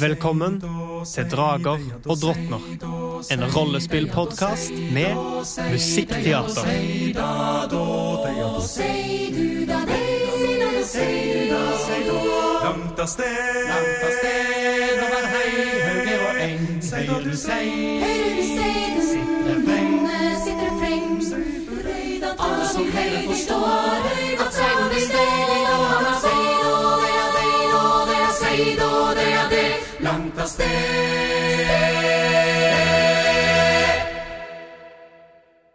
Velkommen til Drager og drottner. En rollespillpodkast med musikkteater. Langt av sted, langt av sted over hei, hauge og eng. Hører du sei, den vonde sitter frem Alle som heller forstår At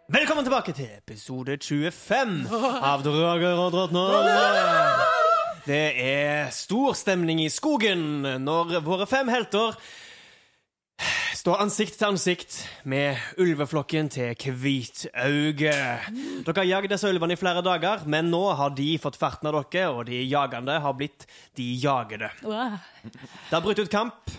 Velkommen tilbake til episode 25 av Drager og drottner. Det er stor stemning i skogen når våre fem helter står ansikt til ansikt med ulveflokken til Hvitauge. Dere har jagd disse ulvene i flere dager, men nå har de fått ferten av dere, og de jagende har blitt de jagede. Det har brutt ut kamp,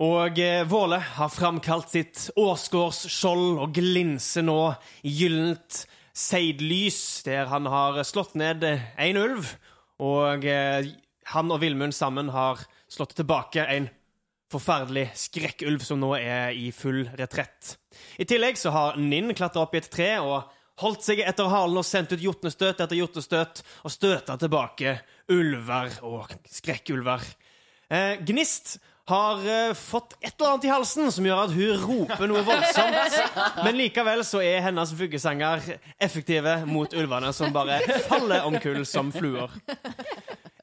og eh, Våle har framkalt sitt årsgårdsskjold og glinser nå i gyllent seidlys, der han har slått ned en ulv, og eh, han og Villmund sammen har slått tilbake en forferdelig skrekkulv som nå er i full retrett. I tillegg så har Ninn klatra opp i et tre og holdt seg etter halen og sendt ut jotnestøt etter jotnestøt og støta tilbake ulver og skrekkulver. Eh, Gnist har uh, fått et eller annet i halsen som gjør at hun roper noe voldsomt. Men likevel så er hennes vuggesanger effektive mot ulvene, som bare faller om kull som fluer.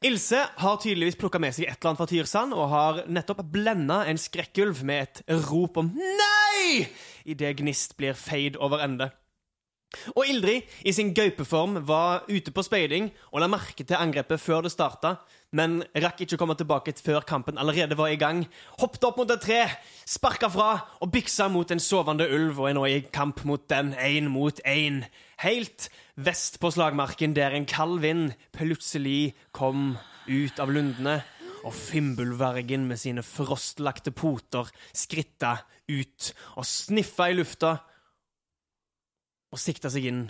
Ilse har tydeligvis plukka med seg et eller annet fra Tyrsand og har nettopp blenda en skrekkulv med et rop om 'nei!' idet Gnist blir feid over ende. Og Ildrid, i sin gaupeform, var ute på speiding og la merke til angrepet før det starta, men rakk ikke å komme tilbake før kampen allerede var i gang. Hoppet opp mot et tre, sparka fra og byksa mot en sovende ulv og er nå i kamp mot den, én mot én. Helt vest på slagmarken, der en kald vind plutselig kom ut av lundene, og Fimbulvergen med sine frostlagte poter skritta ut og sniffa i lufta og sikta seg inn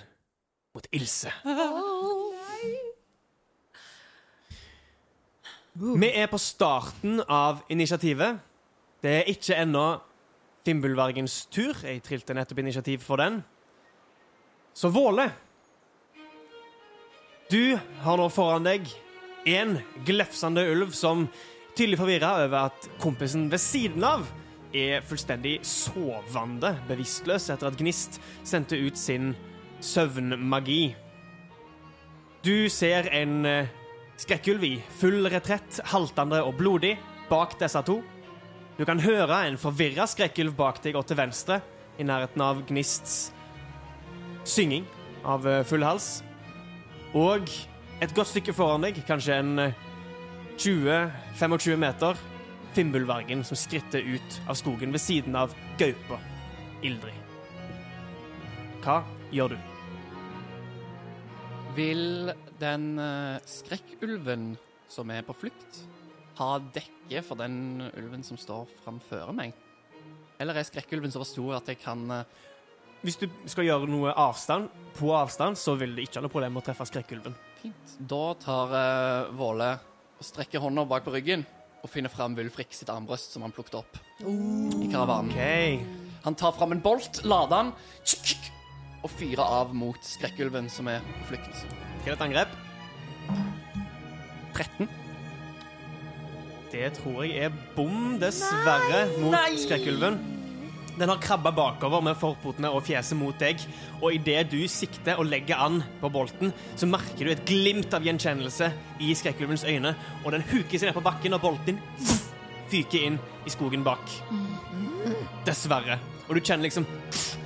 mot Ilse. Vi er på starten av initiativet. Det er ikke ennå Fimbulvergens tur. Jeg trilte nettopp initiativ for den. Så Våle, du har nå foran deg en glefsende ulv som tydelig forvirra over at kompisen ved siden av er fullstendig sovende bevisstløs etter at Gnist sendte ut sin søvnmagi. Du ser en eh, skrekkulv i full retrett, haltende og blodig, bak disse to. Du kan høre en forvirra skrekkulv bak deg og til venstre, i nærheten av Gnists synging av eh, full hals. Og et godt stykke foran deg, kanskje en eh, 20-25 meter, Fimbulvergen som skritter ut av skogen ved siden av gaupa Ildrid. Hva gjør du? Vil den eh, skrekkulven som er på flukt, har dekke for den ulven som står framfor meg? Eller er skrekkulven så stor at jeg kan eh, Hvis du skal gjøre noe avstand, på avstand, så vil det ikke ha noe problem å treffe skrekkulven. Fint. Da tar uh, Våle og strekker hånda bak på ryggen og finner fram Wulfrik sitt armbrøst som han plukket opp i karavanen. Okay. Han tar fram en bolt, lader den og fyrer av mot skrekkulven som er på flukt. Hva det et angrep? 13. Det tror jeg er bom, dessverre, mot skrekkulven. Den har krabba bakover med forpotene og fjeset mot deg, og idet du sikter og legger an på bolten, så merker du et glimt av gjenkjennelse i skrekkulvens øyne, og den huker seg ned på bakken, og bolten din fyker inn i skogen bak. Dessverre. Og du kjenner liksom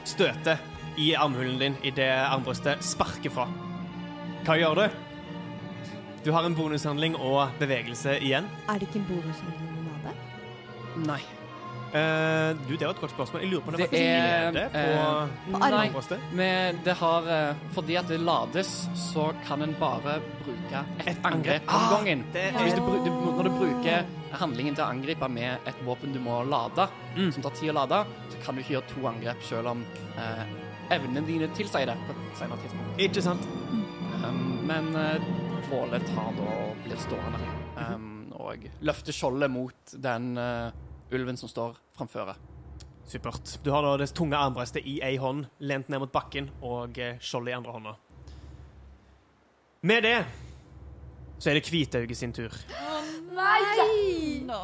støtet i armhulen din idet armbrøstet sparker fra. Hva gjør du? Du har en bonushandling og bevegelse igjen. Er det ikke en bonushandling av hadde? Nei. Eh, du, det var et godt spørsmål. Jeg lurer på om det, Det er, nede det på eh, På Nei, men det har eh, Fordi at det lades, så kan en bare bruke et, Et angrep. om Ah, gangen. det er- hvis du, du, når du bruker handlingen til å angripe med et våpen du må lade, Mm. som tar tid å lade, så kan du ikke gjøre to angrep selv om eh, evnene dine tilsier det på et senere tidspunkt. Ikke sant? Um, men uh, Våle tar da og blir stående um, og løfter skjoldet mot den eh, ulven som står framføre. Supert. Du har da det tunge armbrestet i ei hånd, lent ned mot bakken, og eh, skjoldet i andre hånda. Med det så er det Hvitauge sin tur. Nei! Nå.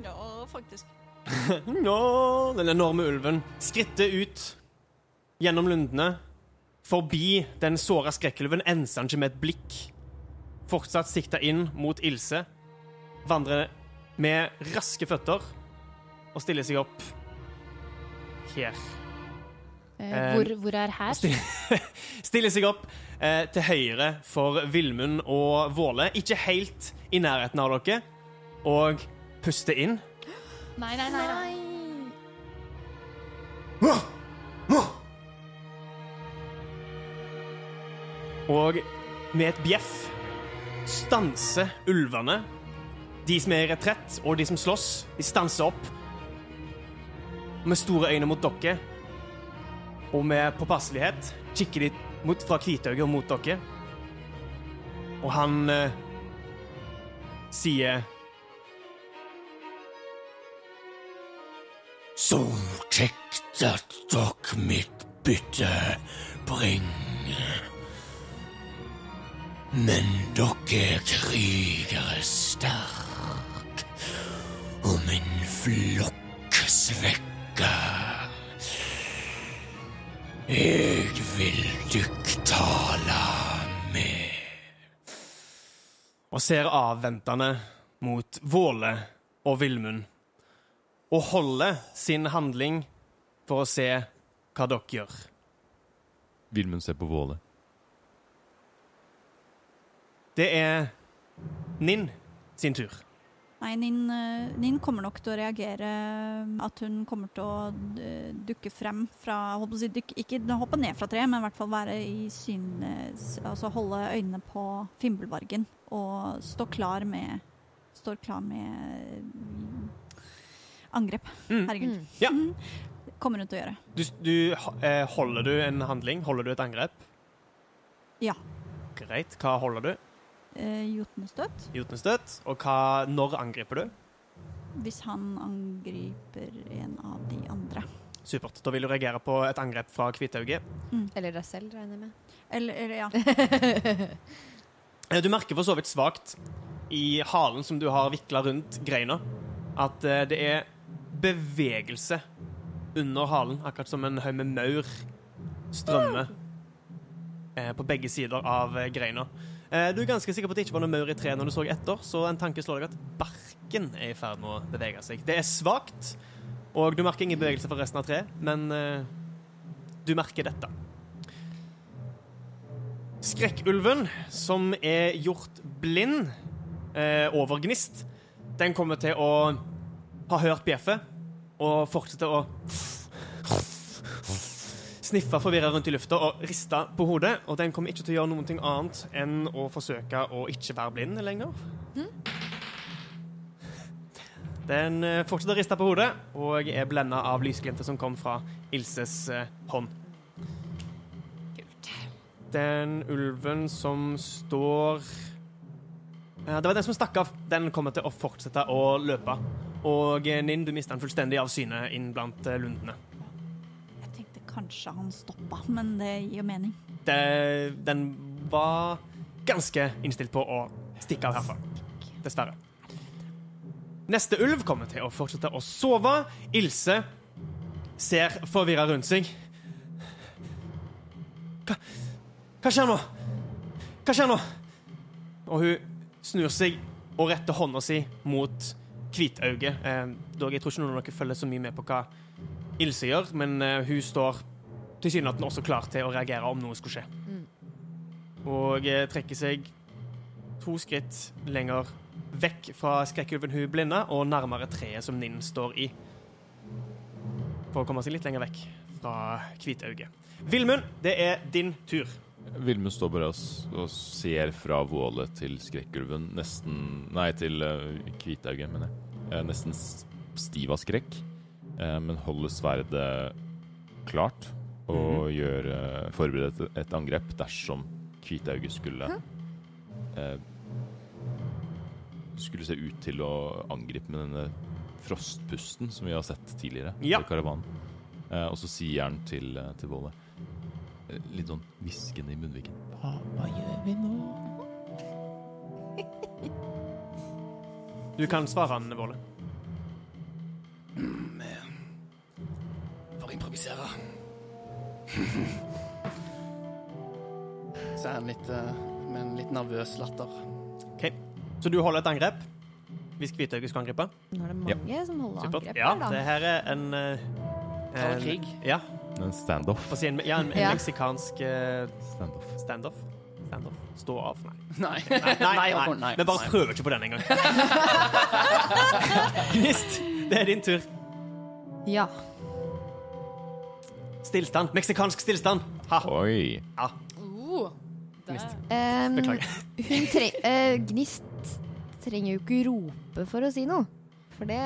Nå, faktisk. Nå, den enorme ulven skritter ut gjennom lundene. Forbi den såra skrekkelven enser han ikke med et blikk. Fortsatt sikta inn mot Ilse. Vandrer med raske føtter og stiller seg opp her. Eh, hvor, hvor er her? Stiller, stiller seg opp eh, til høyre for Villmund og Våle. Ikke helt i nærheten av dere. Og puster inn. Nei, nei, nei. nei. Og med et bjeff stanser ulvene. De som er i retrett, og de som slåss, de stanser opp. Med store øyne mot dere. Og med påpasselighet kikker de mot, fra Kvitauget og mot dere. Og han eh, sier Så at dere mitt bytte bringer. Men dere er krigere sterk, og min flokk svekka. Jeg vil dykk tale med. og ser avventende mot Våle og Villmund. Og holder sin handling for å se hva dere gjør. Vilmund ser på Våle. Det er Ninn sin tur. Nei, Nin, eh, Nin kommer nok til å reagere At hun kommer til å eh, dukke frem fra holdt på å si, dykk, Ikke hoppe ned fra treet, men i hvert fall være i syn Altså holde øynene på Fimbulvargen og stå klar med Står klar med mm, angrep. Mm. Herregud. Ja. Mm. Kommer hun til å gjøre. Du, du, eh, holder du en handling? Holder du et angrep? Ja. Greit. Hva holder du? Eh, Jotnestøt. Jotnestøt. Og hva, når angriper du? Hvis han angriper en av de andre. Supert. Da vil du reagere på et angrep fra Kvitauget. Eller deg selv, regner jeg med. Eller, eller ja. Eh, Du merker for så vidt svakt i halen som du har vikla rundt greina, at eh, det er bevegelse under halen, akkurat som en haug med maur strømmer eh, på begge sider av greina. Eh, Du er ganske sikker på at det ikke var noe maur i treet når du så etter, så en tanke slår deg at barken er i ferd med å bevege seg. Det er svakt, og du merker ingen bevegelse for resten av treet, men eh, du merker dette. Skrekkulven, som er gjort blind eh, over gnist, den kommer til å ha hørt bjeffet og fortsette å sniffe forvirra rundt i lufta og rista på hodet. Og den kommer ikke til å gjøre ting annet enn å forsøke å ikke være blind lenger. Den eh, fortsetter å riste på hodet og er blenda av lysglimtet som kom fra Ilses eh, hånd. Den ulven som står Det var den som stakk av. Den kommer til å fortsette å løpe. Og eh, Ninn, du mister den fullstendig av syne inn blant lundene. Kanskje han stoppa, men det gir mening. Det, den var ganske innstilt på å stikke av herfra. Dessverre. Neste ulv kommer til å fortsette å sove. Ilse ser forvirra rundt seg. Hva, hva skjer nå? Hva skjer nå? Og hun snur seg og retter hånda si mot Hvitauget. Eh, dog, jeg tror ikke noen av dere følger så mye med på hva Gjør, men eh, hun står tilsynelatende også klar til å reagere om noe skulle skje. Og eh, trekker seg to skritt lenger vekk fra skrekkulven hun blinde, og nærmere treet som Ninn står i. For å komme seg litt lenger vekk fra Hvitauget. Vilmund, det er din tur. Vilmund står bare og, ser fra vålet til skrekkulven, nesten Nei, til Kvitauget, mener jeg. Eh, nesten stiv av skrekk, eh, men holde sverdet klart og gjør gjøre, forberede et, et angrep dersom Kvitauget skulle eh, Skulle se ut til å angripe med denne frostpusten som vi har sett tidligere Ja. i karavanen. Eh, og så sier han til, eh, til Våle eh, litt sånn hviskende i munnviken. Hva, hva gjør vi nå? Du kan svare han, Våle. Så er han litt eh, med en litt nervøs latter. Ok, Så du holder et angrep hvis Hvitauget skal angripe? Nå er det mange som holder Supert. angrep Ja, her, da. det her er en eh, en- krig. Ja. En standoff. Si en, ja, en, en Ja. meksikansk uh, standoff. Stand Standoff. Stå av? Nei. Nei. Nei, nei, nei, nei. Vi bare prøver ikke på den engang. Gnist, det er din tur. Ja. Stillstand. Meksikansk stillstand. Ha. Oi. Ja, Oh, Gnist. Em, Beklager. hun tre uh, Gnist trenger jo ikke rope for å si noe. For det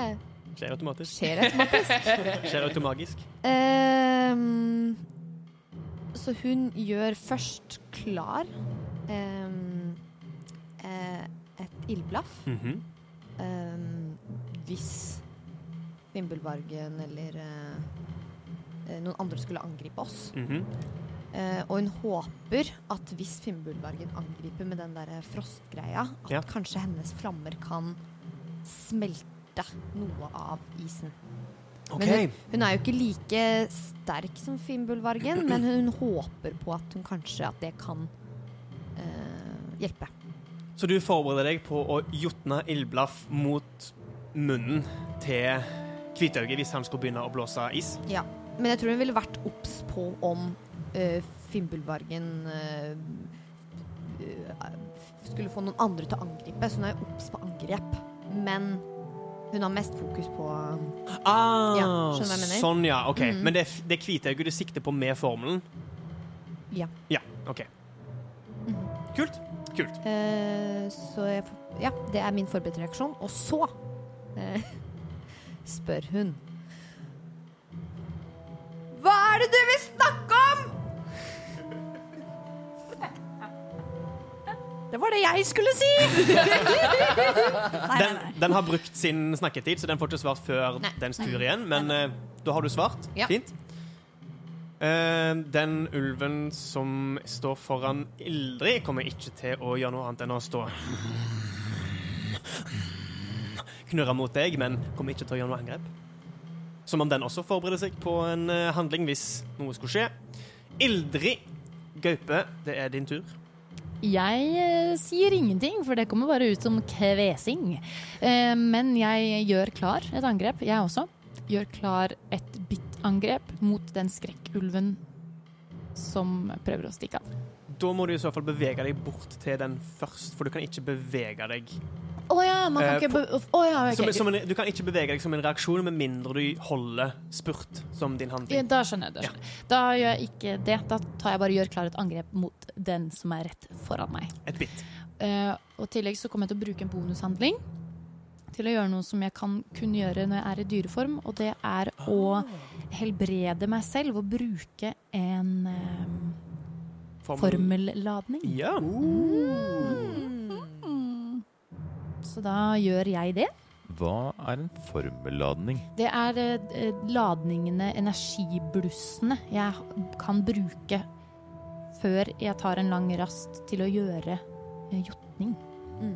Skjer automatisk. skjer automatisk. Skjer automagisk. Um, så hun gjør først klar eh, et ildblaff. Mm -hmm. um, hvis Fimbulvargen eller eh, noen andre skulle angripe oss. Mhm. Eh, og hun håper at hvis Finnbullbergen angriper med den der frostgreia, at Ja. kanskje hennes flammer kan smelte noe av isen. OK. Men hun, hun er jo ikke like sterk som Finnbullvargen, men hun håper på at hun kanskje at det kan eh, hjelpe. Så du forbereder deg på å jotne ildblaff mot munnen til Hvitauget hvis han skulle begynne å blåse is? Ja. Men jeg tror hun ville vært obs på om uh, Fimbulvargen uh, uh, skulle få noen andre til å angripe, så hun er obs på angrep. Men hun har mest fokus på Ah, Ja, skjønner hva jeg mener? Sånn, ja. OK. Mhm. Men det, det Hvitauget du sikter på med formelen? Ja. Ja, OK. Mhm. Kult. Kult. Eh, så jeg, ja, det er min forberedte reaksjon. Og så eh, spør hun er det du vil snakke om?! Det var det jeg skulle si! Den, den har brukt sin snakketid, så den får ikke svart før Nei. dens tur igjen. Men eh, da har du svart. Ja. Fint. Eh, den ulven som står foran Ildrid, kommer ikke til å gjøre noe annet enn å stå Knurre mot deg, men kommer ikke til å gjøre noe angrep. Som om den også forbereder seg på en eh, handling hvis noe skulle skje. Ildrid Gaupe, det er din tur. Jeg eh, sier ingenting, for det kommer bare ut som kvesing. Eh, men jeg gjør klar et angrep, jeg også. Gjør klar et bittangrep mot den skrekkulven som prøver å stikke av. Da må du i så fall bevege deg bort til den først, for du kan ikke bevege deg Å ja, man kan Eh, ikke be oh, ja, okay. som, som en, Du kan ikke bevege deg som en reaksjon med mindre du holder spurt som din Ja. Da skjønner jeg. Da, skjønner. Ja. da gjør jeg ikke det. Da tar jeg bare gjør klar et angrep mot den som er rett foran meg. Et bit. Uh, og i tillegg så kommer jeg til å bruke en bonushandling til å gjøre noe som jeg kan kun gjøre når jeg er i dyreform, og det er å helbrede meg selv og bruke en eh, formelladning. Ja. Så da gjør jeg det. Hva er en formelladning? Det er eh, ladningene, energiblussene, jeg kan bruke før jeg tar en lang rast til å gjøre eh, jotning.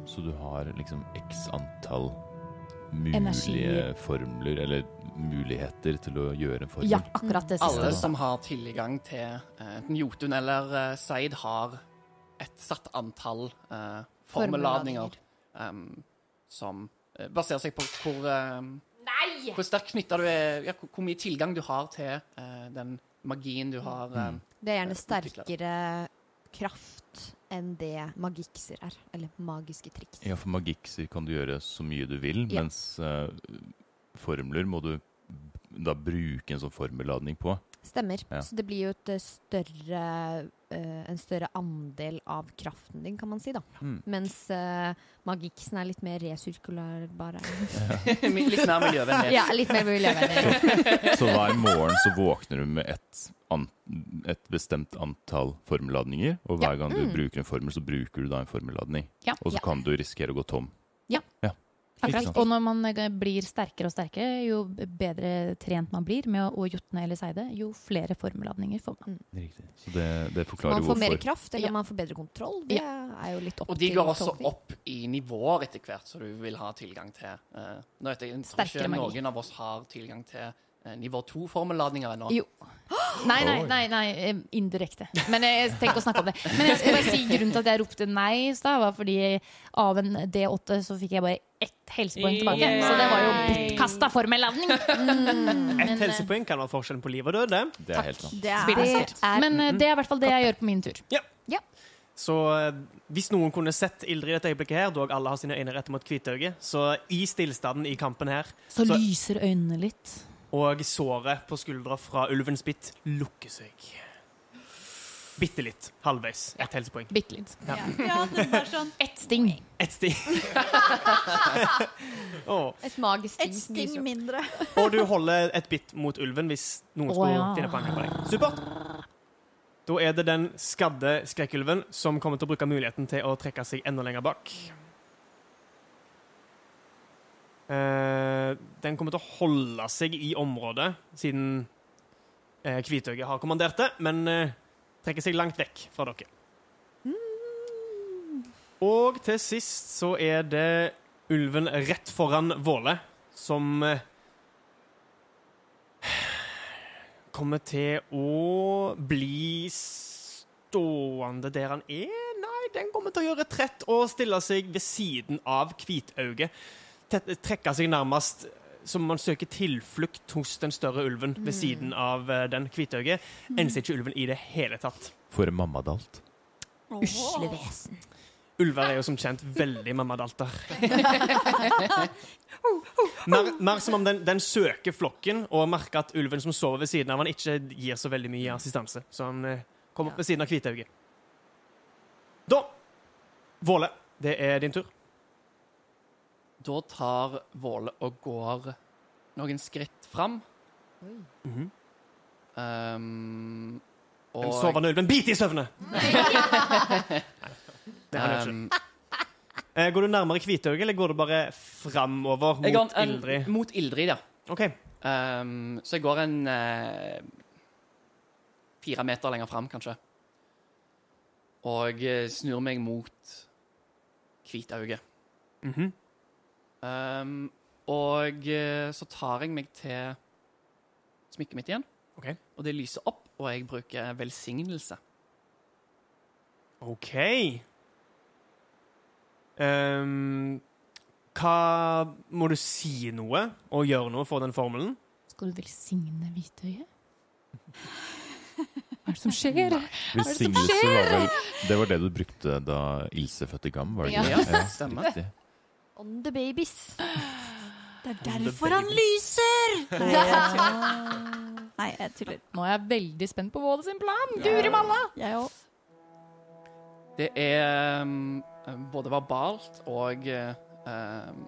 Så du har liksom x antall mulige Energi. formler, eller muligheter til å gjøre en formel? Ja, akkurat det siste. Alle som har tilgang til eh, Jotun eller eh, Seid, har et satt antall uh, formelladninger em, som eh, baserer seg på hvor um, Hvor sterkt knytta du er ja, hvor, hvor mye tilgang du har til uh, den magien du har. um, Det er gjerne sterkere kraft enn det magikser er. Eller magiske triks. Ja, for magikser kan du gjøre så mye du vil, Ja. mens uh, formler må du da bruke en sånn formelladning på. Stemmer. Ja. Så det blir jo et eh, større, eh, en større andel av kraften din, kan man si. da. Mm. Mens uh, magiksen er litt mer resirkulærbare. Litt mer miljøvennlig. ja, litt mer miljøvennlig. Så hver morgen så våkner du med et, an, et bestemt antall formelladninger, og hver Ja. gang du Mm. bruker en formel, så bruker du da en formelladning. Ja. Og så Ja. kan du risikere å gå tom. Ja. Akkurat. Og når man eh, blir sterkere og sterkere, jo bedre trent man blir med å, å jotne eller seide, jo flere formelladninger får man. Riktig. Så det, det forklarer hvorfor. man får mer kraft, eller Ja. man får bedre kontroll. Det er jo litt opp til Og de går også tolkning. opp i nivåer etter hvert, så du vil ha tilgang til uh, Nå vet jeg, jeg tror ikke magi. noen av oss har tilgang til nivå to-formelladninger ennå. Jo. Nei, nei, nei, nei eh, indirekte. Men jeg tenker å snakke om det. Men jeg skal bare si grunnen til at jeg ropte nei i stad, var fordi av en D8 så fikk jeg bare ett helsepoeng tilbake. Så det var jo bortkasta formelladning. Mm. Ett helsepoeng kan være forskjellen på liv og død. det. Det er helt sant. Det er, det er Men eh, det er i hvert fall det jeg gjør på min tur. Ja Så eh, hvis noen kunne sett Ildrid i dette øyeblikket her, dog alle har sine øyne rettet mot Kvitøyet, så i stillstanden i kampen her, Så Så- lyser øynene litt. Og såret på skuldra fra ulvens bitt lukker seg. Bitte litt. Halvveis. Ett helsepoeng. Bitte litt. Ja, det er sånn Ett sting. Ett sting. oh. et magisk sting. Et sting mindre. Og du holder et bitt mot ulven hvis noen Å, skulle ja. finne på å angripe på deg. Supert. Da er det den skadde skrekkulven som kommer til å bruke muligheten til å trekke seg enda lenger bak. Eh, den kommer til å holde seg i området, siden eh, Kvitøyet har kommandert det, men eh, trekker seg langt vekk fra dere. Og til sist så er det ulven rett foran Våle, som kommer til å bli stående der han er. Nei, den kommer til å gjøre retrett og stille seg ved siden av Kvitauget. Trekke seg nærmest som man søker tilflukt hos den større ulven ved siden av eh, den hvitøyet. Enser ikke ulven i det hele tatt. For mammadalt. Usle vesen. Ulver er jo som kjent veldig mammadalter. mer, mer som om den, den søker flokken og merker at ulven som sover ved siden av han ikke gir så veldig mye assistanse. Så han eh, kommer opp ved siden av Kvitauget. Da Våle, det er din tur. Da tar Våle og går noen skritt fram. Mhm. Um, og... En sovende ulven bit i søvne! Det har han ikke. um, Eh, Går du nærmere Kvitøyet, eller går du bare framover jeg går mot en- Ildrid? Mot Ildrid, ja. OK. Um, så jeg går en uh, fire meter lenger fram, kanskje. Og eh, snur meg mot Kvitauget. Mhm. Um, og eh, så tar jeg meg til smykket mitt igjen. Ok. Og det lyser opp, og jeg bruker velsignelse. OK. Um, hva Må du si noe og gjøre noe for den formelen? Skal du velsigne Hvitøyet? Hva er det som skjer? Velsignelse var vel Det var det du brukte da Ilse fødte Gam, var det Ja, ikke? det? stemmer. riktig. On the babies. Det er derfor han lyser! Nei, jeg tuller. Nei, jeg tuller. Nå er jeg veldig spent på Våle sin plan. Guri malla! Jeg òg. Det er um, både verbalt og um, um,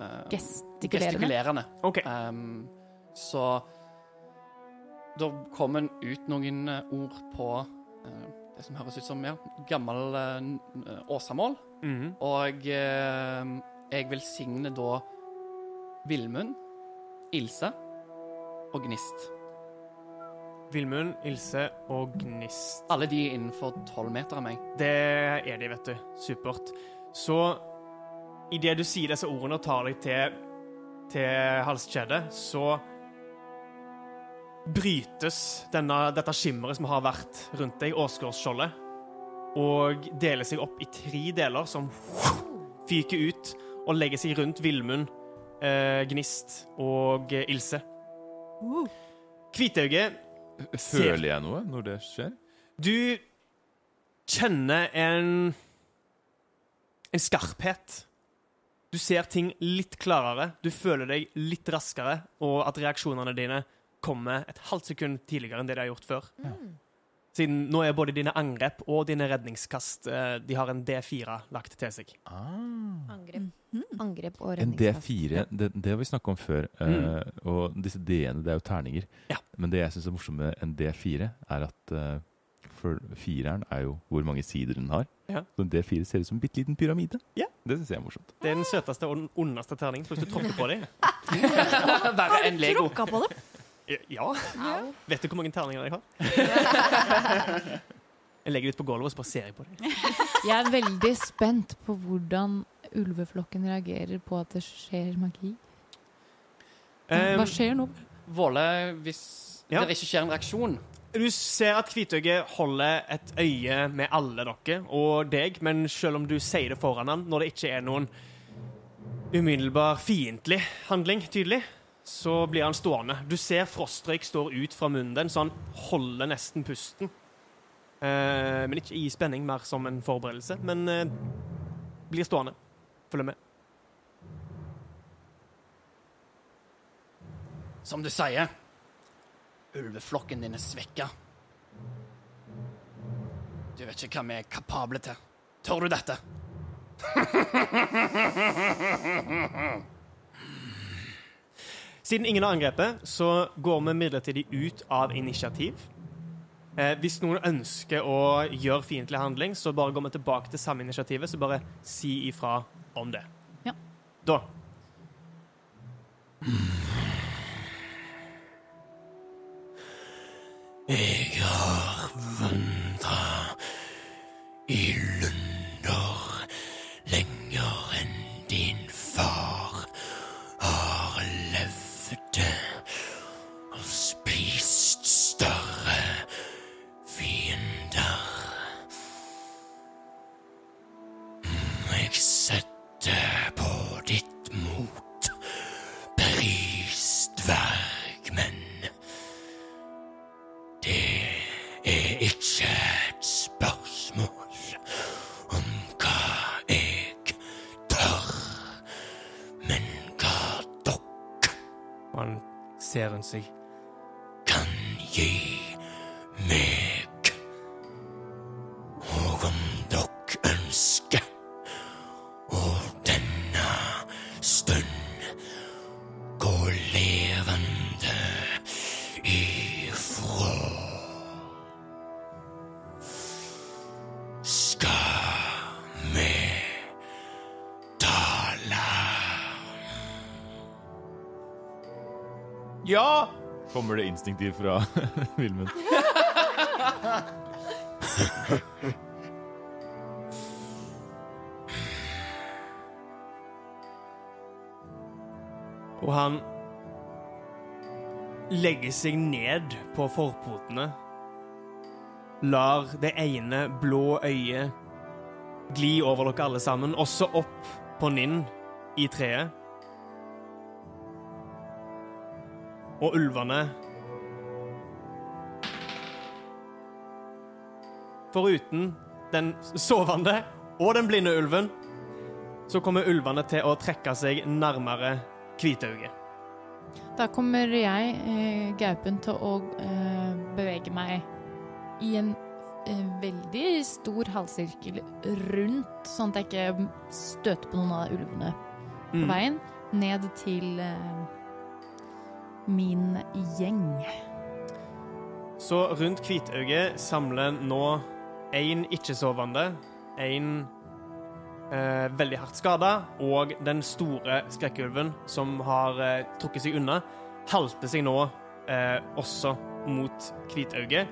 uh, Gestikulerende. gestikulerende. Okay. Um, så da kom en ut noen eh, ord på eh, det som høres ut som ja, gammel eh, åsamål. Mhm. Og eh, jeg velsigner da Villmund, Ilse og Gnist. Villmund, Ilse og Gnist. Alle de er innenfor tolv meter av meg. Det er de, vet du. Supert. Så idet du sier disse ordene og tar deg til, til halskjedet, så brytes denne, dette skimmeret som har vært rundt deg, Åsgårdsskjoldet, og deler seg opp i tre deler som fyker ut og legger seg rundt Villmund, eh, Gnist og eh, Ilse. Kvitauget Føler jeg noe når det skjer? Du kjenner en en skarphet. Du ser ting litt klarere, du føler deg litt raskere, og at reaksjonene dine kommer et halvt sekund tidligere enn det de har gjort før. Siden nå er både dine angrep og dine redningskast eh, De har en D4 lagt til seg. Angrep, angrep og redningskast. En. D4, det, det har vi snakka om før. eh, og disse D-ene, det er jo terninger. Ja. Men det jeg syns er morsomt med en D4, er at uh, for fireren er jo hvor mange sider den har. Ja. Så en D4 ser ut som en bitte liten pyramide. Ja. Det syns jeg er morsomt. Det er den søteste og den ondeste terningen. Så hvis du tråkker på dem Verre enn Lego. Tråkka på det. Ja. Vet du hvor mange terninger jeg har? Jeg legger det ut på gulvet og så bare ser jeg på dem. Jeg er veldig spent på hvordan ulveflokken reagerer på at det skjer magi. Hva skjer nå? Våle, hvis Ja. det ikke skjer en reaksjon Du ser at Kvitøyet holder et øye med alle dere og deg, men selv om du sier det foran han, når det ikke er noen umiddelbar fiendtlig handling, tydelig, så blir han stående. Du ser frostrøyk står ut fra munnen din, så han holder nesten pusten. Eh, men ikke i spenning, mer som en forberedelse. Men eh, blir stående. Følg med. Som du sier, ulveflokken din er svekka. Du vet ikke hva vi er kapable til. Tør du dette? Siden ingen har angrepet, så går vi midlertidig ut av initiativ. Eh, hvis noen ønsker å gjøre fiendtlig handling, så bare går vi tilbake til samme initiativet. Så bare si ifra om det. Ja. Da. Jeg har vandra i ser rundt seg. kan gi Kommer det instinktivt fra filmen. Og han legger seg ned på forpotene. Lar det ene blå øyet gli over dere alle sammen, også opp på Ninn i treet. Og ulvene Foruten den sovende og den blinde ulven, så kommer ulvene til å trekke seg nærmere Kvitauget. Da kommer jeg, eh, gaupen, til å eh, bevege meg i en eh, veldig stor halvsirkel rundt, sånn at jeg ikke støter på noen av ulvene på Mm. veien, ned til eh, min gjeng. Så rundt Kvitauget samler nå én ikke-sovende, én eh, veldig hardt skada, og den store skrekkulven som har eh, trukket seg unna, halter seg nå eh, også mot Kvitauget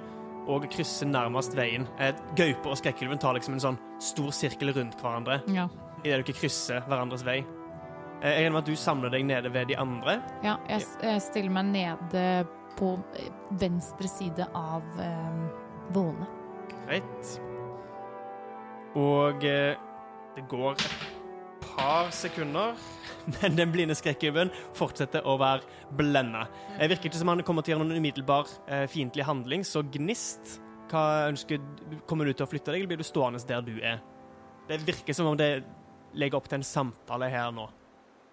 og krysser nærmest veien. Eh, Gaupe og skrekkulven tar liksom en sånn stor sirkel rundt hverandre Ja. idet dere krysser hverandres vei. Eh, jeg regner med at du samler deg nede ved de andre. ja jeg, jeg stiller meg nede på eh, venstre side av eh, vålene. Greit. Og eh, det går et par sekunder, men den blinde skrekkulven fortsetter å være blenda. Det virker ikke som han kommer til å gjøre noen umiddelbar eh, fiendtlig handling, så Gnist, hva ønsker Kommer du til å flytte deg, eller blir du stående der du er? Det virker som om det legger opp til en samtale her nå.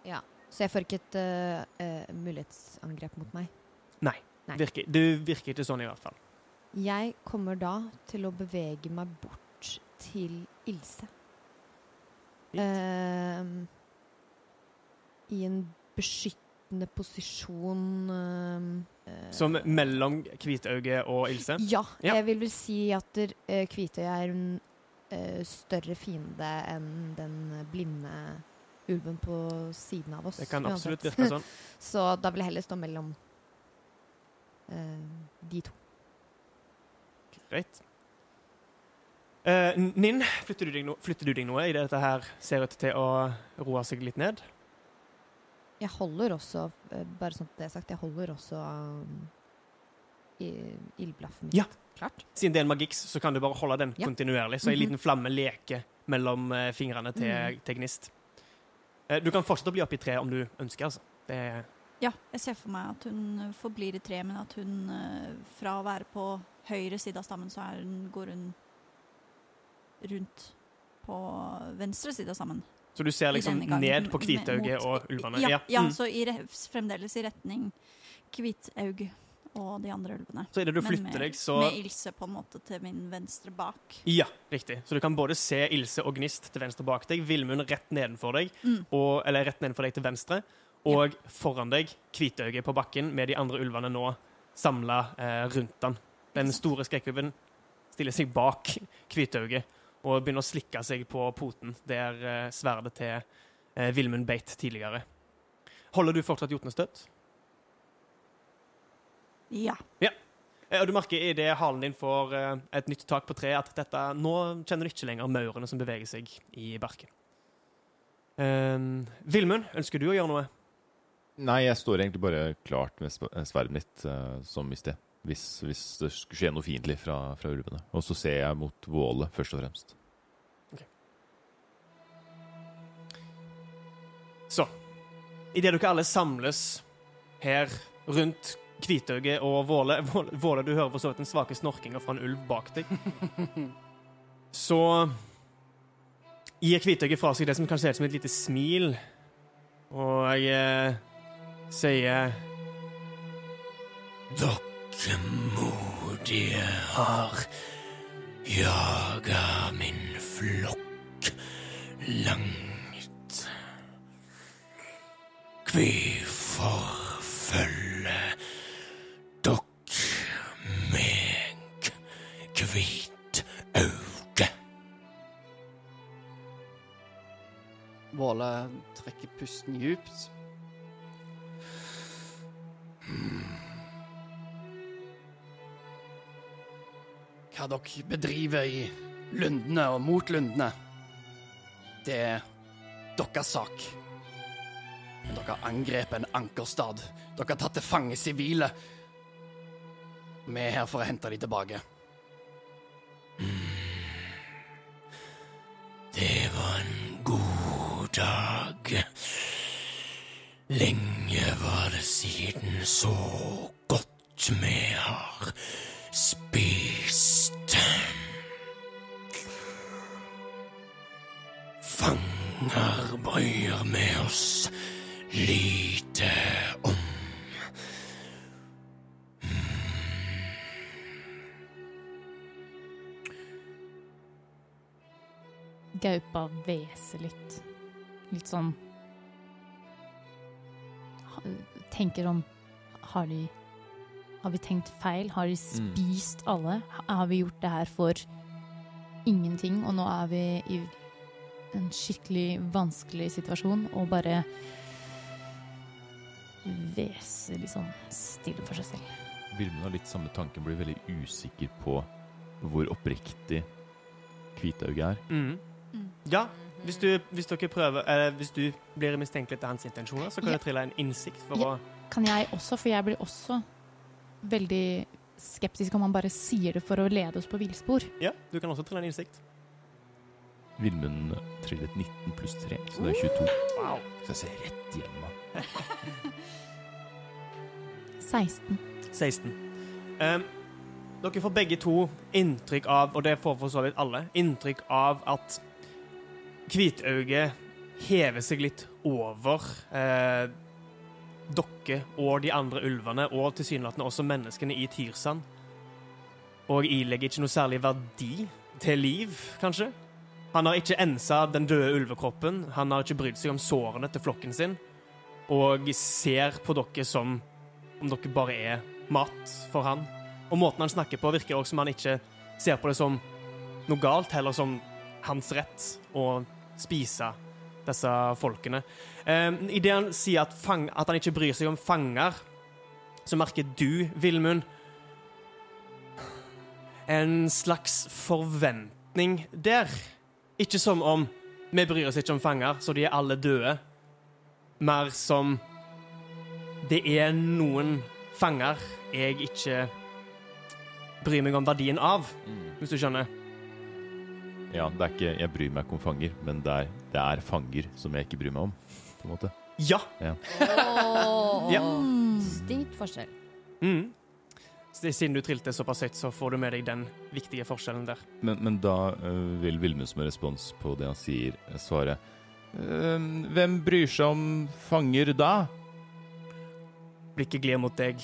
Ja. Så jeg får ikke et eh, mulighetsangrep mot meg. Nei. Nei. Virker, du virker ikke sånn, i hvert fall. Jeg kommer da til å bevege meg bort til Ilse. Ehm, I en beskyttende posisjon uh, Som mellom Hvitauge og Ilse. Ja, Ja. jeg vil vel si at uh, eh, Kvitøy er en større fiende enn den blinde ulven på siden av oss. Det kan absolutt uansett. virke sånn. Så da vil jeg heller stå mellom uh, de to. Greit. Uh, Ninn, flytter du, no flytter du deg noe i det dette her ser ut til å roe seg litt ned? Jeg holder også, eh, bare sånn at det er sagt, jeg holder også um, ildblaffen mitt Ja. klart. Siden det er en magiks, så kan du bare holde den Ja. kontinuerlig. Så en -hmm. liten flamme leker mellom fingrene til, Mhm. til Gnist. Eh, du kan fortsette å bli oppi treet om du ønsker, altså. Det Ja, jeg ser for meg at hun eh, forblir i tre, men at hun eh, fra å være på høyre side av stammen, så hun, går hun rundt på venstre side av stammen. Så du ser liksom ned på Hvitauget og ulvene? Ja, ja Mm. så i re fremdeles i retning Hvitaug og de andre ulvene. Så idet du flytter med, deg, så Med Ilse på en måte til min venstre bak. Ja, riktig. Så du kan både se Ilse og Gnist til venstre bak deg, Villmund rett nedenfor deg, Mm. og, eller rett nedenfor deg til venstre, og foran deg Hvitøyet på bakken med de andre ulvene nå samla eh, rundt den. Den store skrekkulven stiller seg bak Hvitøyet og begynner å slikke seg på poten der eh, sverdet til eh, Villmund beit tidligere. Holder du fortsatt jotnestøt? Ja. ja. Og du merker i det halen din får eh, et nytt tak på treet, at dette, nå kjenner du ikke lenger maurene som beveger seg i barken. Um, Vilmund, ønsker du å gjøre noe? Nei, jeg står egentlig bare klart med sp- sverdet mitt uh, som i sted. Hvis, hvis det skulle skje noe fiendtlig fra, fra ulvene. Og så ser jeg mot Våle, først og fremst. Så, idet dere alle samles her rundt Kvitauget og Våle Våle, du hører for så vidt den svake snorkinga fra en ulv bak deg. Så gir Kvitauget fra seg det som kan se ut som et lite smil, og jeg eh, sier Dere modige har jaga min flokk langt. Hvorfor pusten djupt. Hva dere bedriver i lundene og mot lundene, det er deres sak. Men dere har angrepet en ankerstad. Dere har tatt til fange sivile. Vi er her for å hente dem tilbake. Lenge var det siden så godt vi har spist. Fanger bryr vi oss lite om. Gaupa hveser litt. Litt sånn Tenker om Har de Har vi tenkt feil? Har de spist alle? Har vi gjort det her for ingenting, og nå er vi i en skikkelig vanskelig situasjon og bare hveser litt sånn stille for seg selv. Vilmund har litt samme tanken, blir veldig usikker på hvor oppriktig Hvitauget er. mm. Mm. Ja, hvis, du, hvis dere prøver eh, Hvis du blir mistenkelig til hans intensjoner, så kan Ja. jeg trille en innsikt for Ja. å Kan jeg også, for jeg blir også veldig skeptisk om han bare sier det for å lede oss på villspor. Ja, du kan også trille en innsikt. Vilmund trillet 19 pluss 3, så det er 22. Wow. Så jeg ser rett gjennom han. 16. 16. Um, dere får begge to inntrykk av, og det får for så vidt alle, inntrykk av at Hvitauget hever seg litt over eh, dere og de andre ulvene, og tilsynelatende også menneskene i Tyrsand. Og ilegger ikke noe særlig verdi til liv, kanskje. Han har ikke ensa den døde ulvekroppen, han har ikke brydd seg om sårene til flokken sin, og ser på dere som om dere bare er mat for han. Og måten han snakker på, virker også som han ikke ser på det som noe galt, heller som hans rett å spise disse folkene. Eh, Idet han sier at, fang, at han ikke bryr seg om fanger, så merker du, Villmund, en slags forventning der. Ikke som om vi bryr oss ikke om fanger, så de er alle døde. Mer som det er noen fanger jeg ikke bryr meg om verdien av, hvis du skjønner. Ja, det er ikke Jeg bryr meg ikke om fanger, men det er, det er fanger som jeg ikke bryr meg om, på en måte. Ja. Åh, Ja. Distinkt forskjell. Mm. Siden du trilte såpass høyt, så får du med deg den viktige forskjellen der. Men, men da øh, vil Vilmund som respons på det han sier, øh, svare «Øhm, Hvem bryr seg om fanger da? Blikket glir mot deg.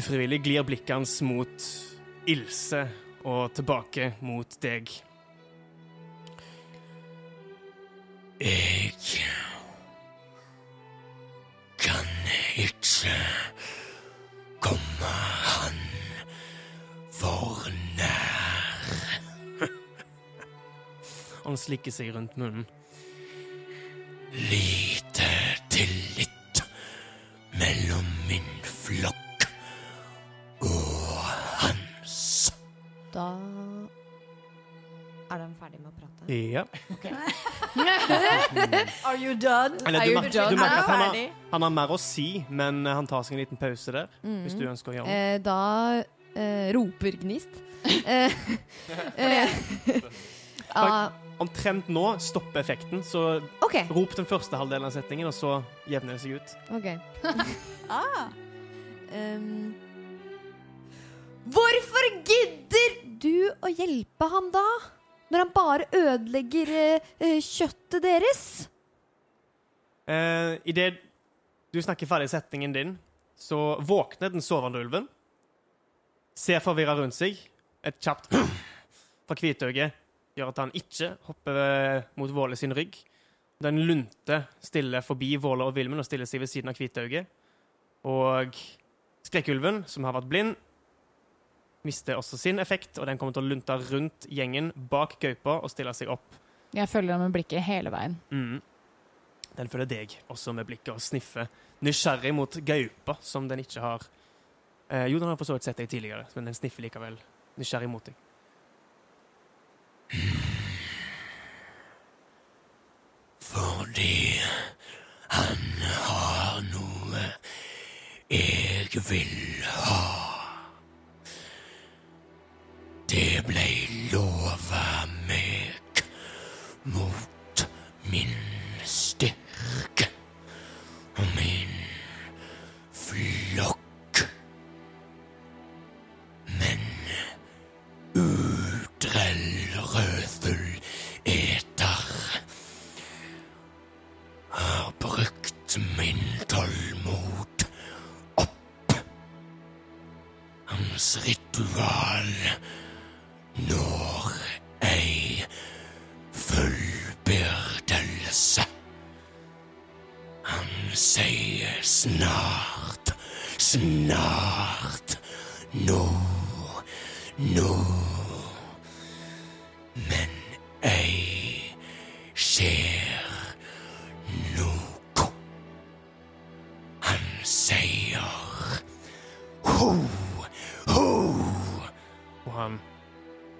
Ufrivillig glir blikket hans mot Ilse og tilbake mot deg. Jeg kan ikke komme han for nær. Han slikker seg rundt munnen. Med Okay. Are you done? Eller, Are du, you merker, done? du merker at han har, han har mer å si, men han tar seg en liten pause der, hvis du ønsker å gjøre noe. Eh, da eh, roper Gnist. Eh, eh, ah, Omtrent nå stopper effekten, så okay. rop den første halvdelen av setningen, og så jevner det seg ut. ok. Ah. Um, hvorfor gidder du å hjelpe ham da? Når han bare ødelegger eh, eh, kjøttet deres? Eh, Idet du snakker ferdig setningen din, så våkner den sovende ulven. Ser forvirra rundt seg. Et kjapt fra hvitøyet gjør at han ikke hopper eh, mot Våle sin rygg. Den lunter stille forbi Våle og Vilmen og stiller seg ved siden av hvitøyet. Og skrekkulven, som har vært blind, mister også sin effekt, og den kommer til å lunte rundt gjengen bak gaupa og stille seg opp Jeg følger den med blikket hele veien. Mm. Den følger deg også med blikket og sniffer nysgjerrig mot gaupa, som den ikke har eh, Jo, den har for så vidt sett deg tidligere, men den sniffer likevel nysgjerrig mot deg. Fordi han har noe jeg vil ha. Min tålmod opp. Hans ritual når ei fullbyrdelse. Han sier snart, snart, nå Nå Men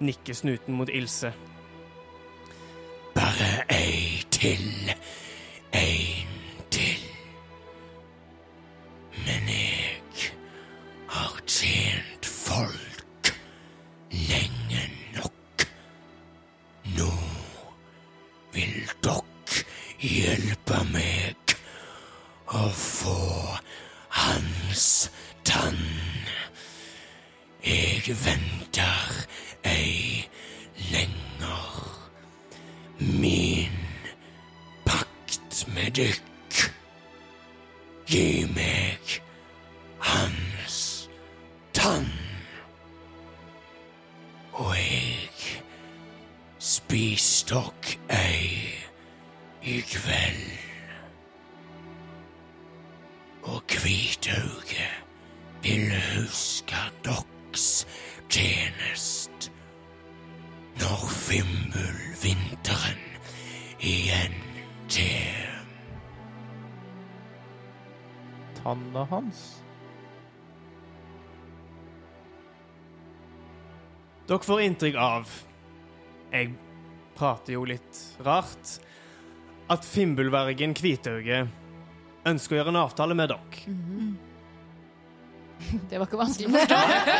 nikker snuten mot Ilse. Bare ei til, Tanna hans. Dere får inntrykk av Jeg prater jo litt rart. At Fimbulvergen Kvitauge ønsker å gjøre en avtale med dere. Det var ikke vanskelig å forstå.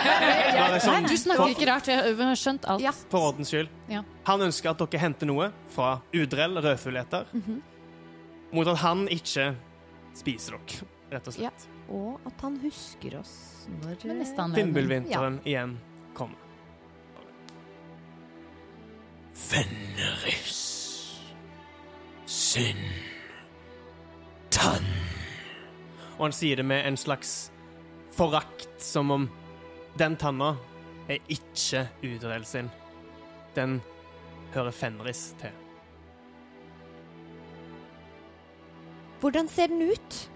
Bare sånn Du snakker ikke rart, jeg har skjønt alt. Ja. for ordens skyld. Ja. Han ønsker at dere henter noe fra Udrell rødfugleter, mot at han ikke spiser dere, rett og slett. Og at han husker oss når Fimbulvinteren ja. igjen kommer. Fenris sin tann. Og han sier det med en slags forakt, som om den tanna er ikke Udrell sin. Den hører Fenris til. Hvordan ser den ut?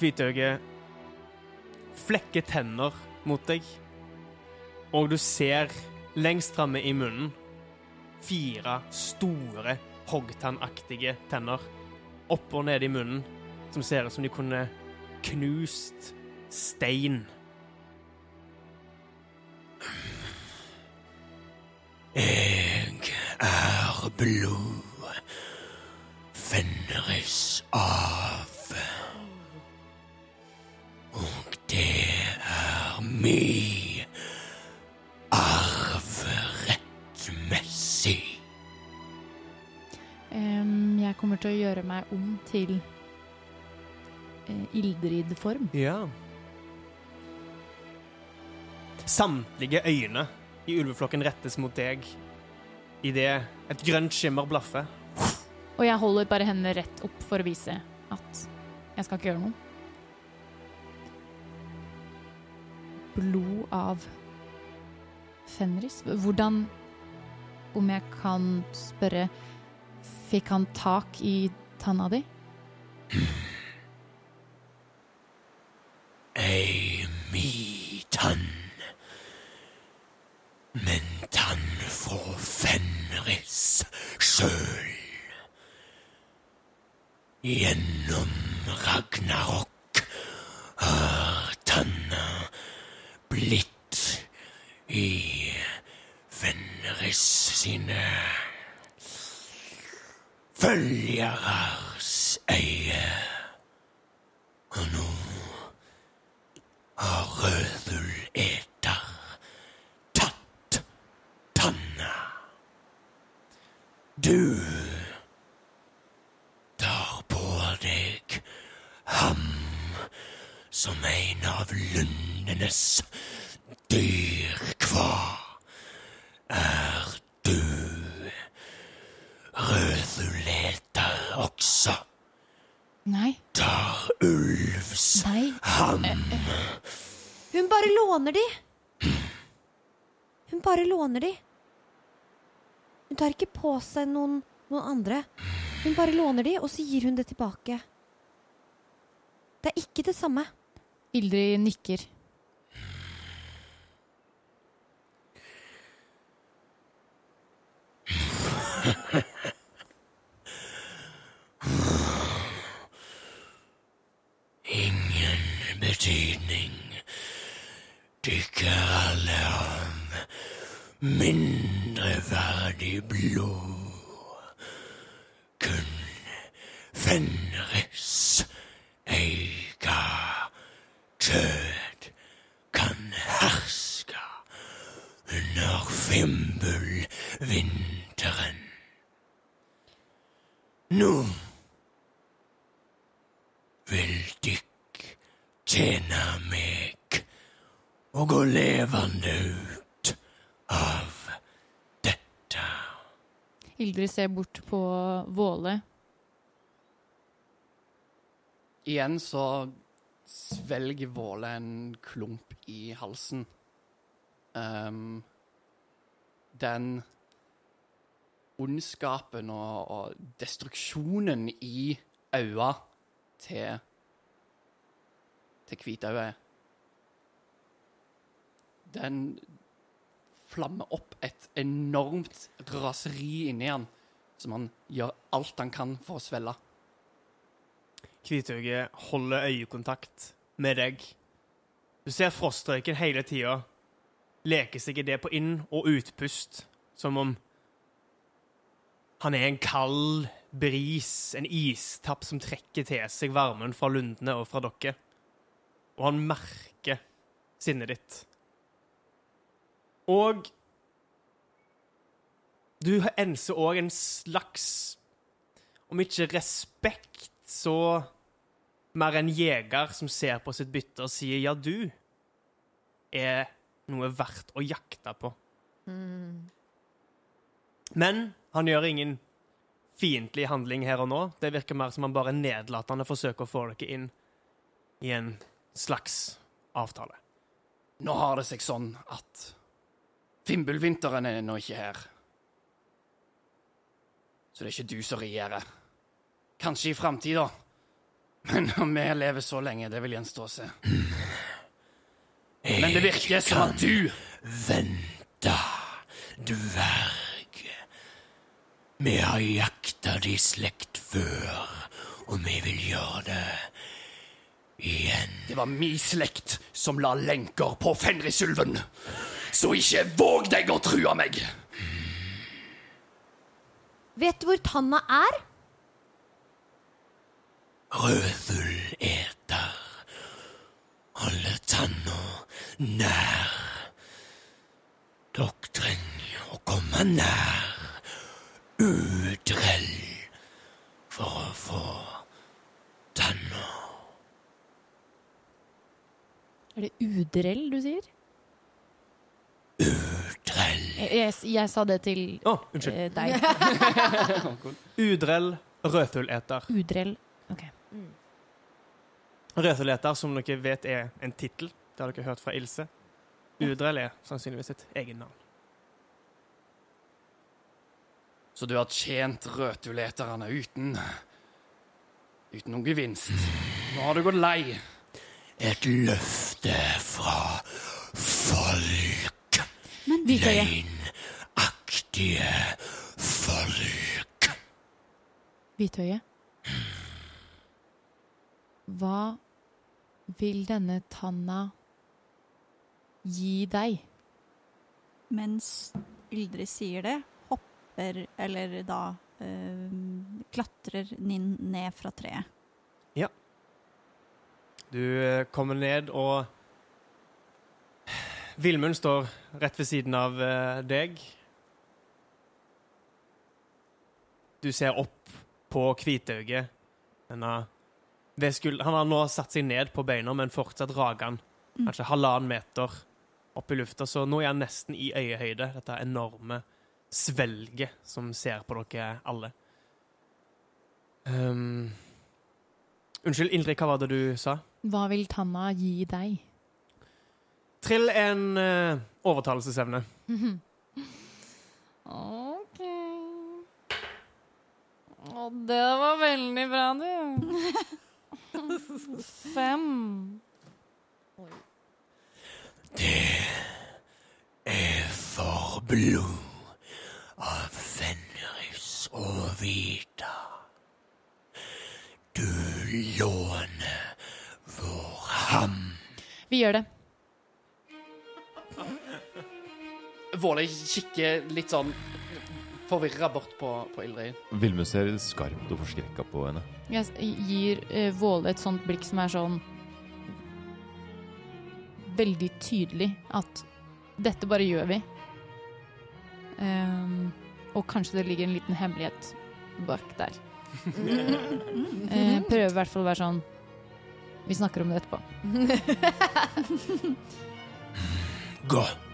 Kvitauget flekker tenner mot deg, og du ser lengst framme i munnen fire store hoggtannaktige tenner opp og ned i munnen, som ser ut som de kunne knust stein. Jeg er blod. Fenris av. er arverettmessig. Um, jeg kommer til å gjøre meg om til uh, Ildrid-form. Ja. Samtlige øyne i ulveflokken rettes mot deg idet et grønt skimmer blaffer. Og jeg holder bare hendene rett opp for å vise at jeg skal ikke gjøre noe. Blod av Fenris? Hvordan Om jeg kan spørre Fikk han tak i tanna di? Ei mi tann. Men tann fra Fenris sjøl. Gjennom Ragnarok har tanna blitt i Fenris sine følgeres øye. Og nå har Rødulleter tatt tanna. Du tar på deg ham som en av lundenes dyr kva. Er du rødulleter også? Nei. Tar ulvs Nei. ham. Hun bare låner de. Hun bare låner de. Hun tar ikke på seg noen, noen andre. Hun bare låner de, og så gir hun det tilbake. Det er ikke det samme. Ildrid nikker. Ingen betydning. Dykker alle av mindreverdig blod. Kun Fenris eiga død kan herske under Fimbulvinteren. Nå vil dykk tjene meg og gå levende ut av dette. Ildrid ser bort på Våle. Igjen så svelger Våle en klump i halsen. Um, den ondskapen og, og destruksjonen i øya til til Kvitøyet Den flammer opp et enormt raseri inni han, som han gjør alt han kan for å svelle. Kvitauget holder øyekontakt med deg. Du ser frostrøyken hele tida leker seg i det på inn- og utpust, som om han er en kald bris, en istapp som trekker til seg varmen fra lundene og fra dere. Og han merker sinnet ditt. Og du enser òg en slags, om ikke respekt, så mer en jeger som ser på sitt bytte og sier ja, du er noe verdt å jakte på. Men han gjør ingen fiendtlig handling her og nå. Det virker mer som han bare nedlatende forsøker å få dere inn i en slags avtale. Nå har det seg sånn at Fimbulvinteren er ennå ikke her. Så det er ikke du som regjerer. Kanskje i framtida. Men om vi lever så lenge, det vil gjenstå å se. Men det virker som at du Vente, dverg. Vi har jakta di slekt før, og vi vil gjøre det igjen. Det var mi slekt som la lenker på Fenrisulven. Så ikke våg deg å true meg. Vet du hvor tanna er? Rødfugleter. alle tanna nær. Dere trenger å komme nær. Udrell for å få tanna. Er det udrell du sier? Jeg, jeg, sa det til Å, unnskyld. eh, deg. Udrell rødfugleter. Udrell. Ok. Rødfugleter, som dere vet er en tittel. Det har dere hørt fra Ilse. Udrell er sannsynligvis et eget navn. Så du har tjent rødtuleterne uten Uten noen gevinst. Nå har du gått lei. Et løfte fra folk. Hvitøyet. Løgnaktige folk. Hvithøye, Hva vil denne tanna gi deg? Mens Yldre sier det, hopper, eller da øh, klatrer Ninn ned fra treet. Ja. Du eh, kommer ned, og Vilmund står rett ved siden av eh, deg. Du ser opp på Kvitauget. Han har nå satt seg ned på beina, men fortsatt rager han kanskje halvannen meter opp i lufta, så nå er han nesten i øyehøyde. Dette enorme svelget som ser på dere alle. Um, unnskyld, Ildrid, hva var det du sa? Hva vil tanna gi deg? Trill en uh, overtalelsesevne. OK. Og det var veldig bra, du. Fem. Det er for blod av Fenris og Vita. Du låner vår ham. Vi gjør det. Våle kikker litt sånn forvirra bort på, på Ildrid. Vilmund ser skarpt og forskrekka på henne. Jeg gir uh, Våle et sånt blikk som er sånn Veldig tydelig at dette bare gjør vi. Um, og kanskje det ligger en liten hemmelighet bak der. uh, prøver i hvert fall å være sånn Vi snakker om det etterpå. Godt.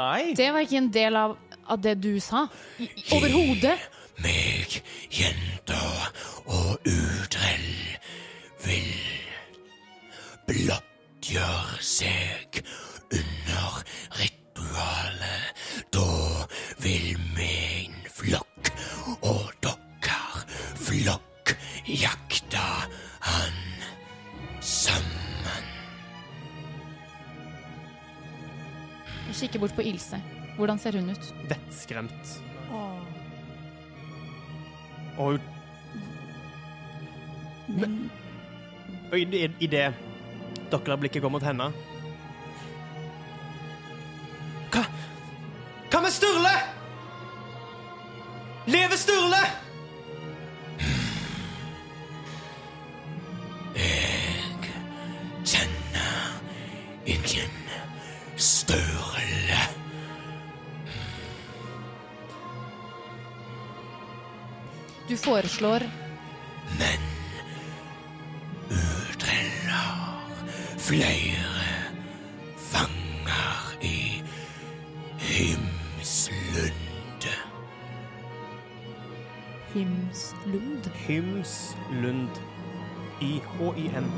Nei! Det var ikke en del av, av det du sa. Overhodet. meg jenta, og Udrell vil blottgjøre seg Ilse. Hvordan ser hun ut? Vettskremt. Og hun Men Og i, i, i det dere blikket gå mot henne foreslår Men Udrell har flere fanger i Himslunde. Himslund. Hymslund. I-H-I-N.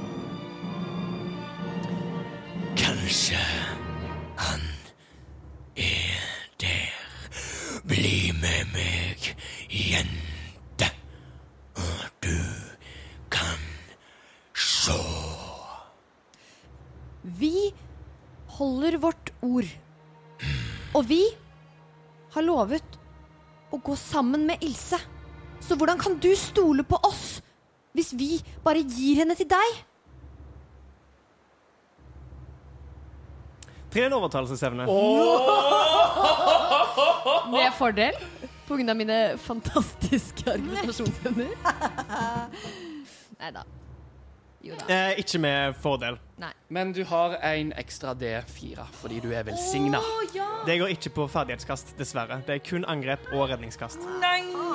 Kanskje lovet å gå sammen med Ilse. Så hvordan kan du stole på oss hvis vi bare gir henne til deg? Tren en overtalelsesevne. Med fordel. På grunn av mine fantastiske argumentasjonsevner. Nei da. Eh, ikke med fordel. Men du har en ekstra D4 fordi du er velsigna. Det går ikke på ferdighetskast, dessverre. Det er kun angrep og redningskast.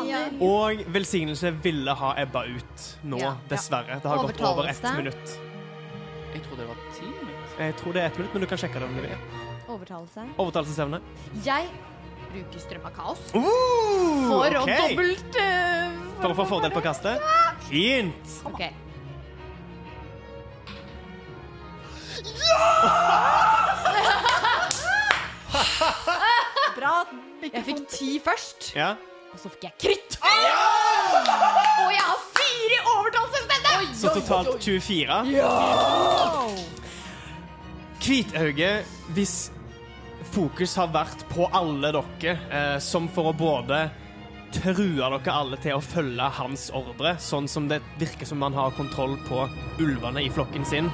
Ja. Og velsignelse ville ha ebba ut nå, Ja. dessverre. Det har gått over ett minutt. Jeg tror det var ti minutter. Jeg tror det er ett minutt, men du kan sjekke det om du vil. Overtalelse. Overtalelsesevne. Jeg bruker strøm av kaos Uh, for okay. å dobbelt uh, For å få fordel på kastet? Fint! Ok. Bra. Jeg fikk ti først, Ja. og så fikk jeg kritt. Og jeg har fire i overtalelsesevne! Så totalt 24. Hvitauge, hvis fokus har vært på alle dere, eh, som for å både true dere alle til å følge hans ordre, sånn som det virker som man har kontroll på ulvene i flokken sin,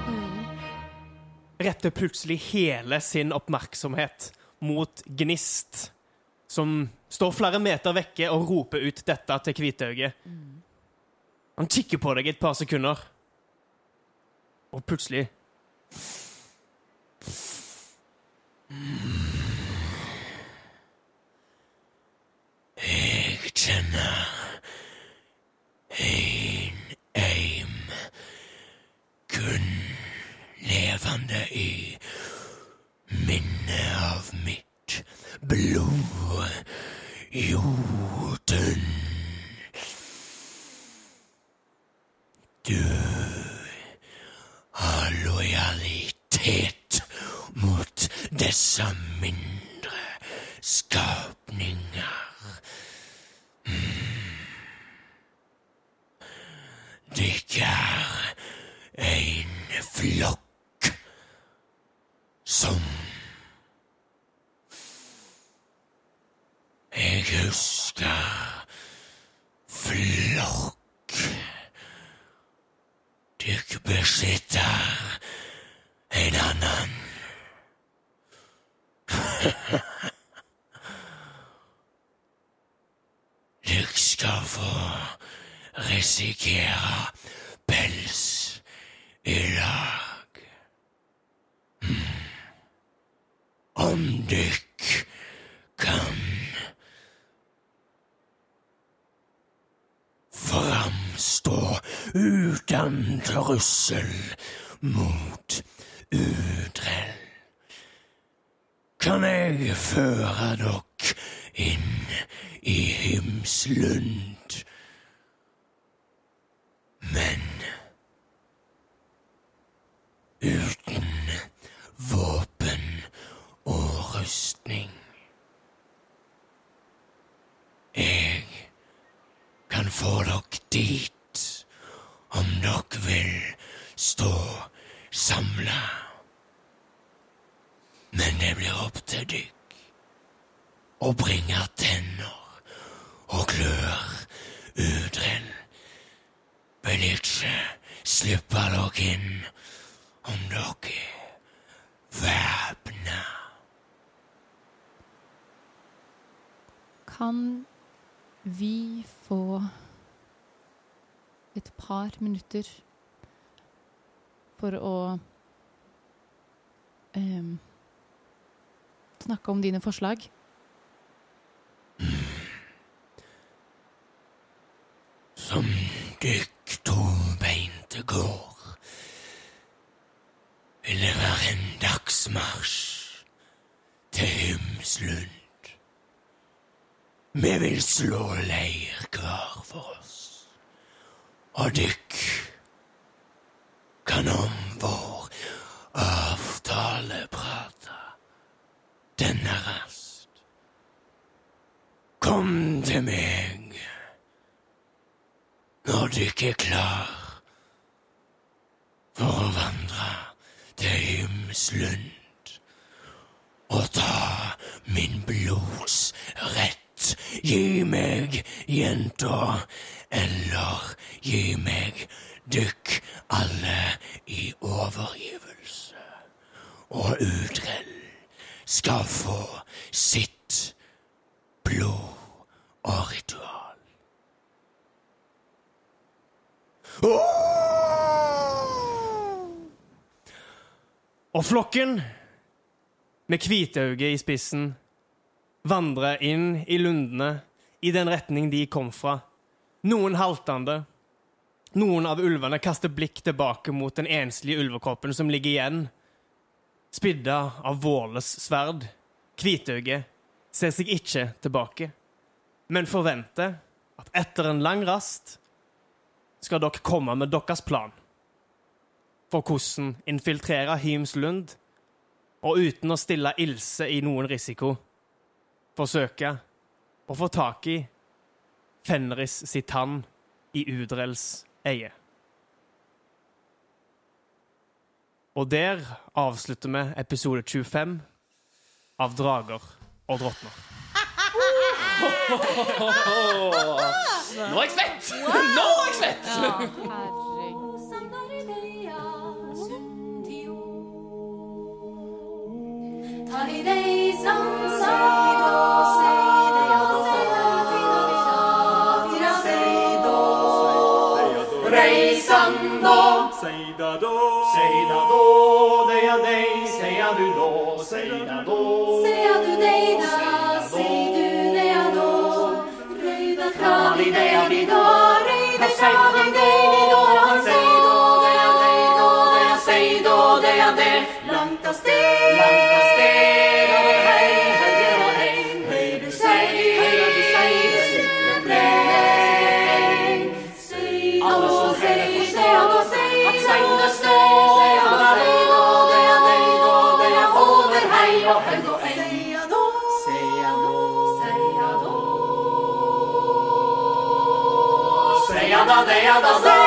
retter plutselig hele sin oppmerksomhet mot Gnist, som står flere meter vekke og roper ut dette til Hvitauge. Han kikker på deg et par sekunder, og plutselig Jeg kjenner en eim kun levende i minnet av mitt blod, Jotun. Du har lojalitet mot disse mindre skapninger. Dere er en flokk som Jeg husker flokk. Dykk besitter en annen. Dykk skal få risikere pels i lag. Hmm. Om dykk kan framstå uten trussel mot udrell, kan jeg føre dere inn i Himslund. Men uten våpen og rustning. Jeg kan få dere dit om dere vil stå samla. Men det blir opp til dykk å bringe tenner og klør. Vil ikke slippe dere inn om dere er væpna. Kan vi få et par minutter for å em, snakke om dine forslag? Som dykk tobeinte går, vil det være en dagsmarsj til Hymslund. Vi vil slå leir hver for oss, og dykk kan om vår avtale prate denne rast. Kom til meg når dykk er klar for å vandre til Hymslund og ta min blods rett. Gi meg jenta, eller gi meg dykk alle i overgivelse. Og Udrell skal få sitt blod og ritual. Og flokken, med Kvitauget i spissen, vandrer inn i lundene i den retning de kom fra. Noen haltende. Noen av ulvene kaster blikk tilbake mot den enslige ulvekroppen som ligger igjen, spidda av Våles sverd. Hvitøyet ser seg ikke tilbake, men forventer at etter en lang rast skal dere komme med deres plan for hvordan infiltrere Hymslund, og uten å stille Ilse i noen risiko, forsøke å få tak i Fenris sitt tann i Udrels eie. Og der avslutter vi episode 25 av Drager og drottner. Nå er jeg svett! Nå er jeg svett! Reisando, di det da, det ja da, da.